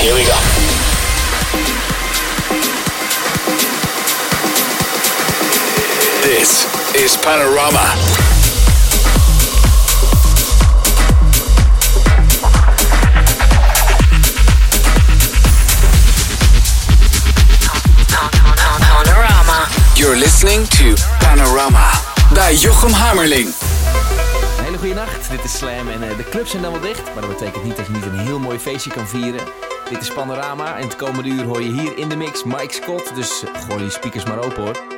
Here we go. This is Panorama. You're listening to Panorama bij Jochem Hammerling. Een hele goede nacht. Dit is Slam en eh, de clubs zijn dan wel dicht. Maar dat betekent niet dat je niet een heel mooi feestje kan vieren. Dit is Panorama en het komende uur hoor je hier in de mix Mike Scott. Dus gooi je speakers maar open hoor.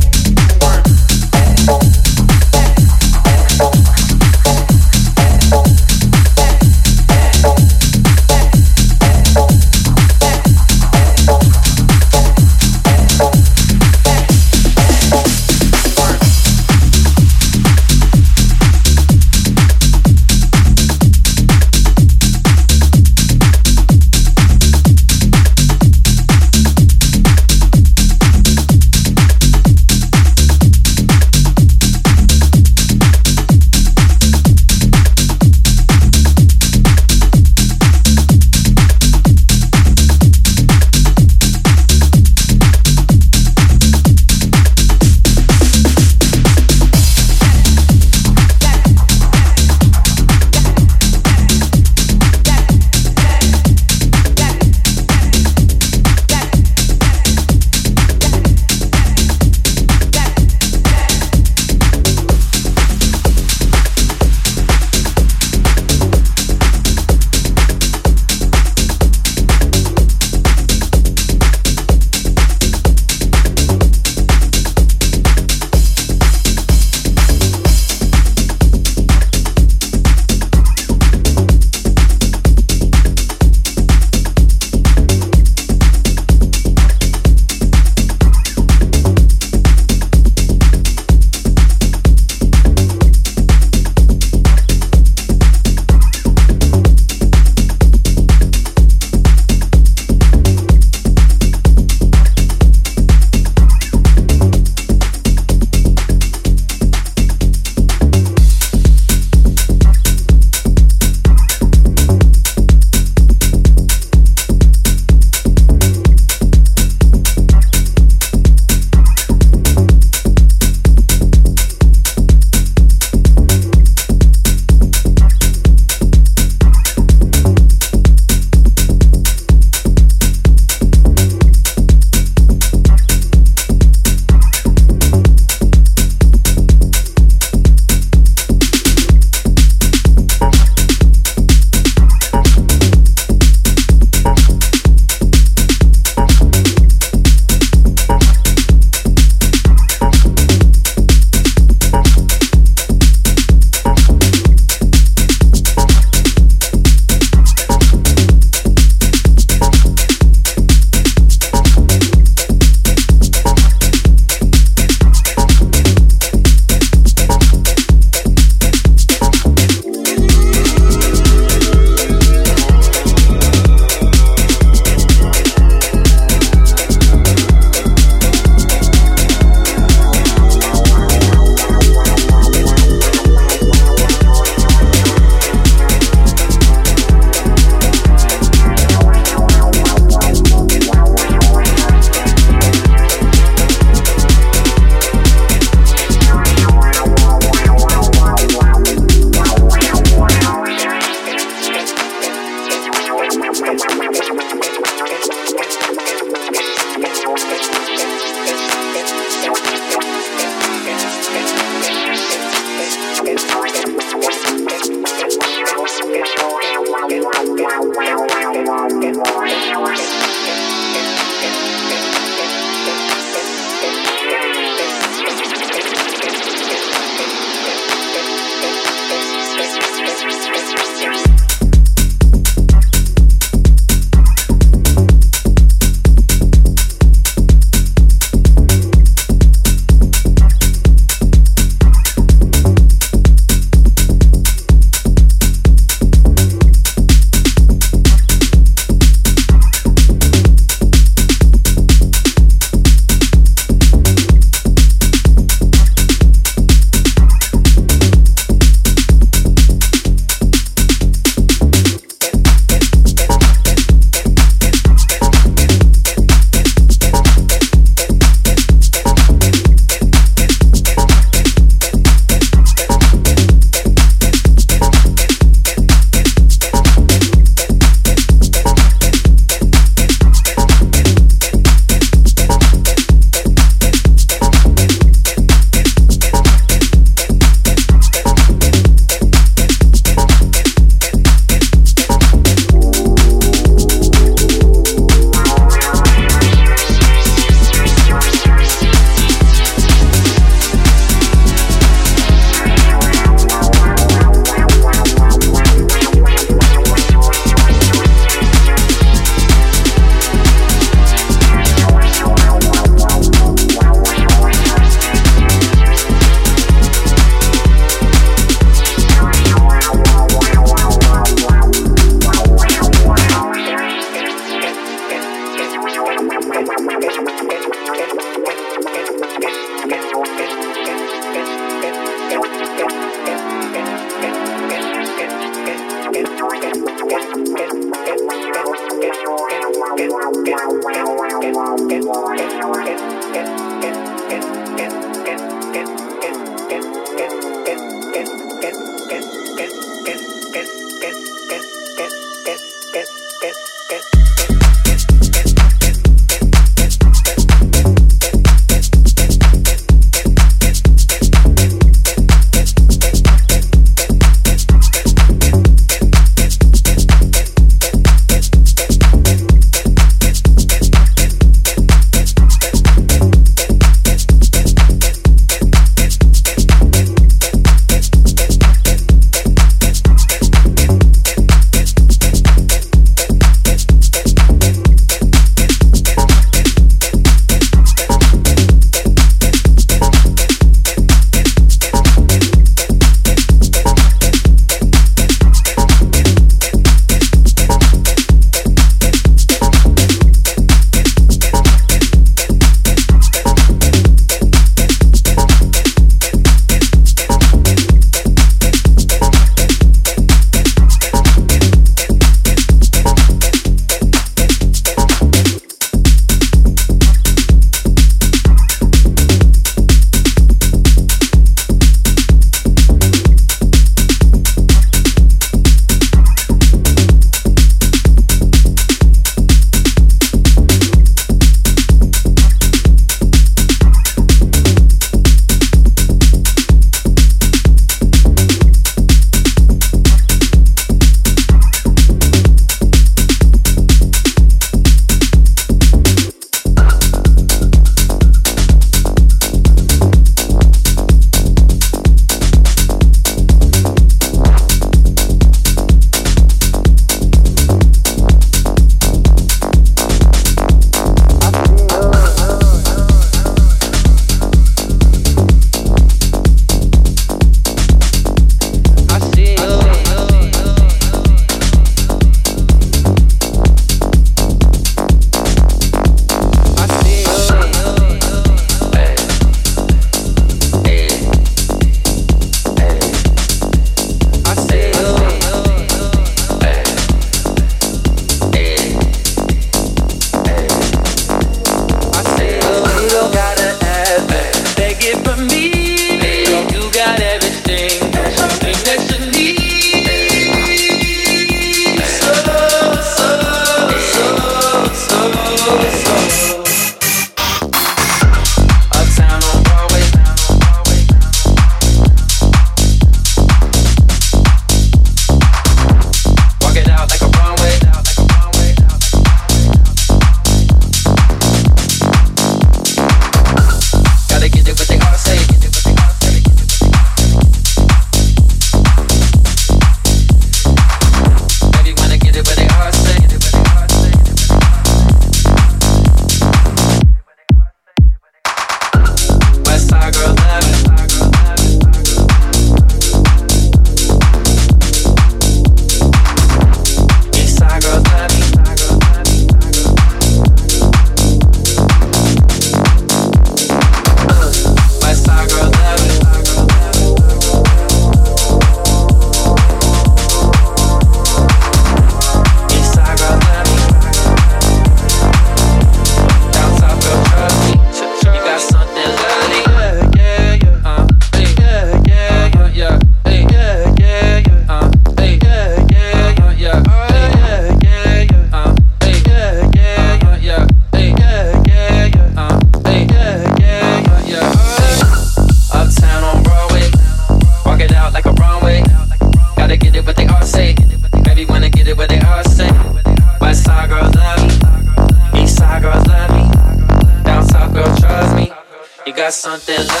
Something.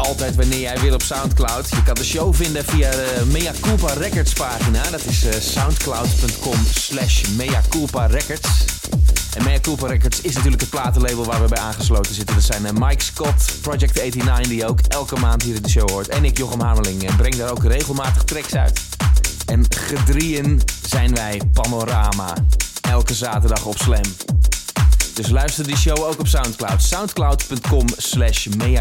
Altijd wanneer jij wil op Soundcloud. Je kan de show vinden via de Mea Culpa Records pagina. Dat is eh, soundcloud.com slash Mea Culpa Records. En Mea Culpa Records is natuurlijk het platenlabel waar we bij aangesloten zitten. Dat zijn eh, Mike Scott, Project 89 die ook elke maand hier in de show hoort. En ik, Jochem Hamerling, en breng daar ook regelmatig tracks uit. En gedrieën zijn wij Panorama. Elke zaterdag op Slam. Dus luister die show ook op Soundcloud. Soundcloud.com slash Mea.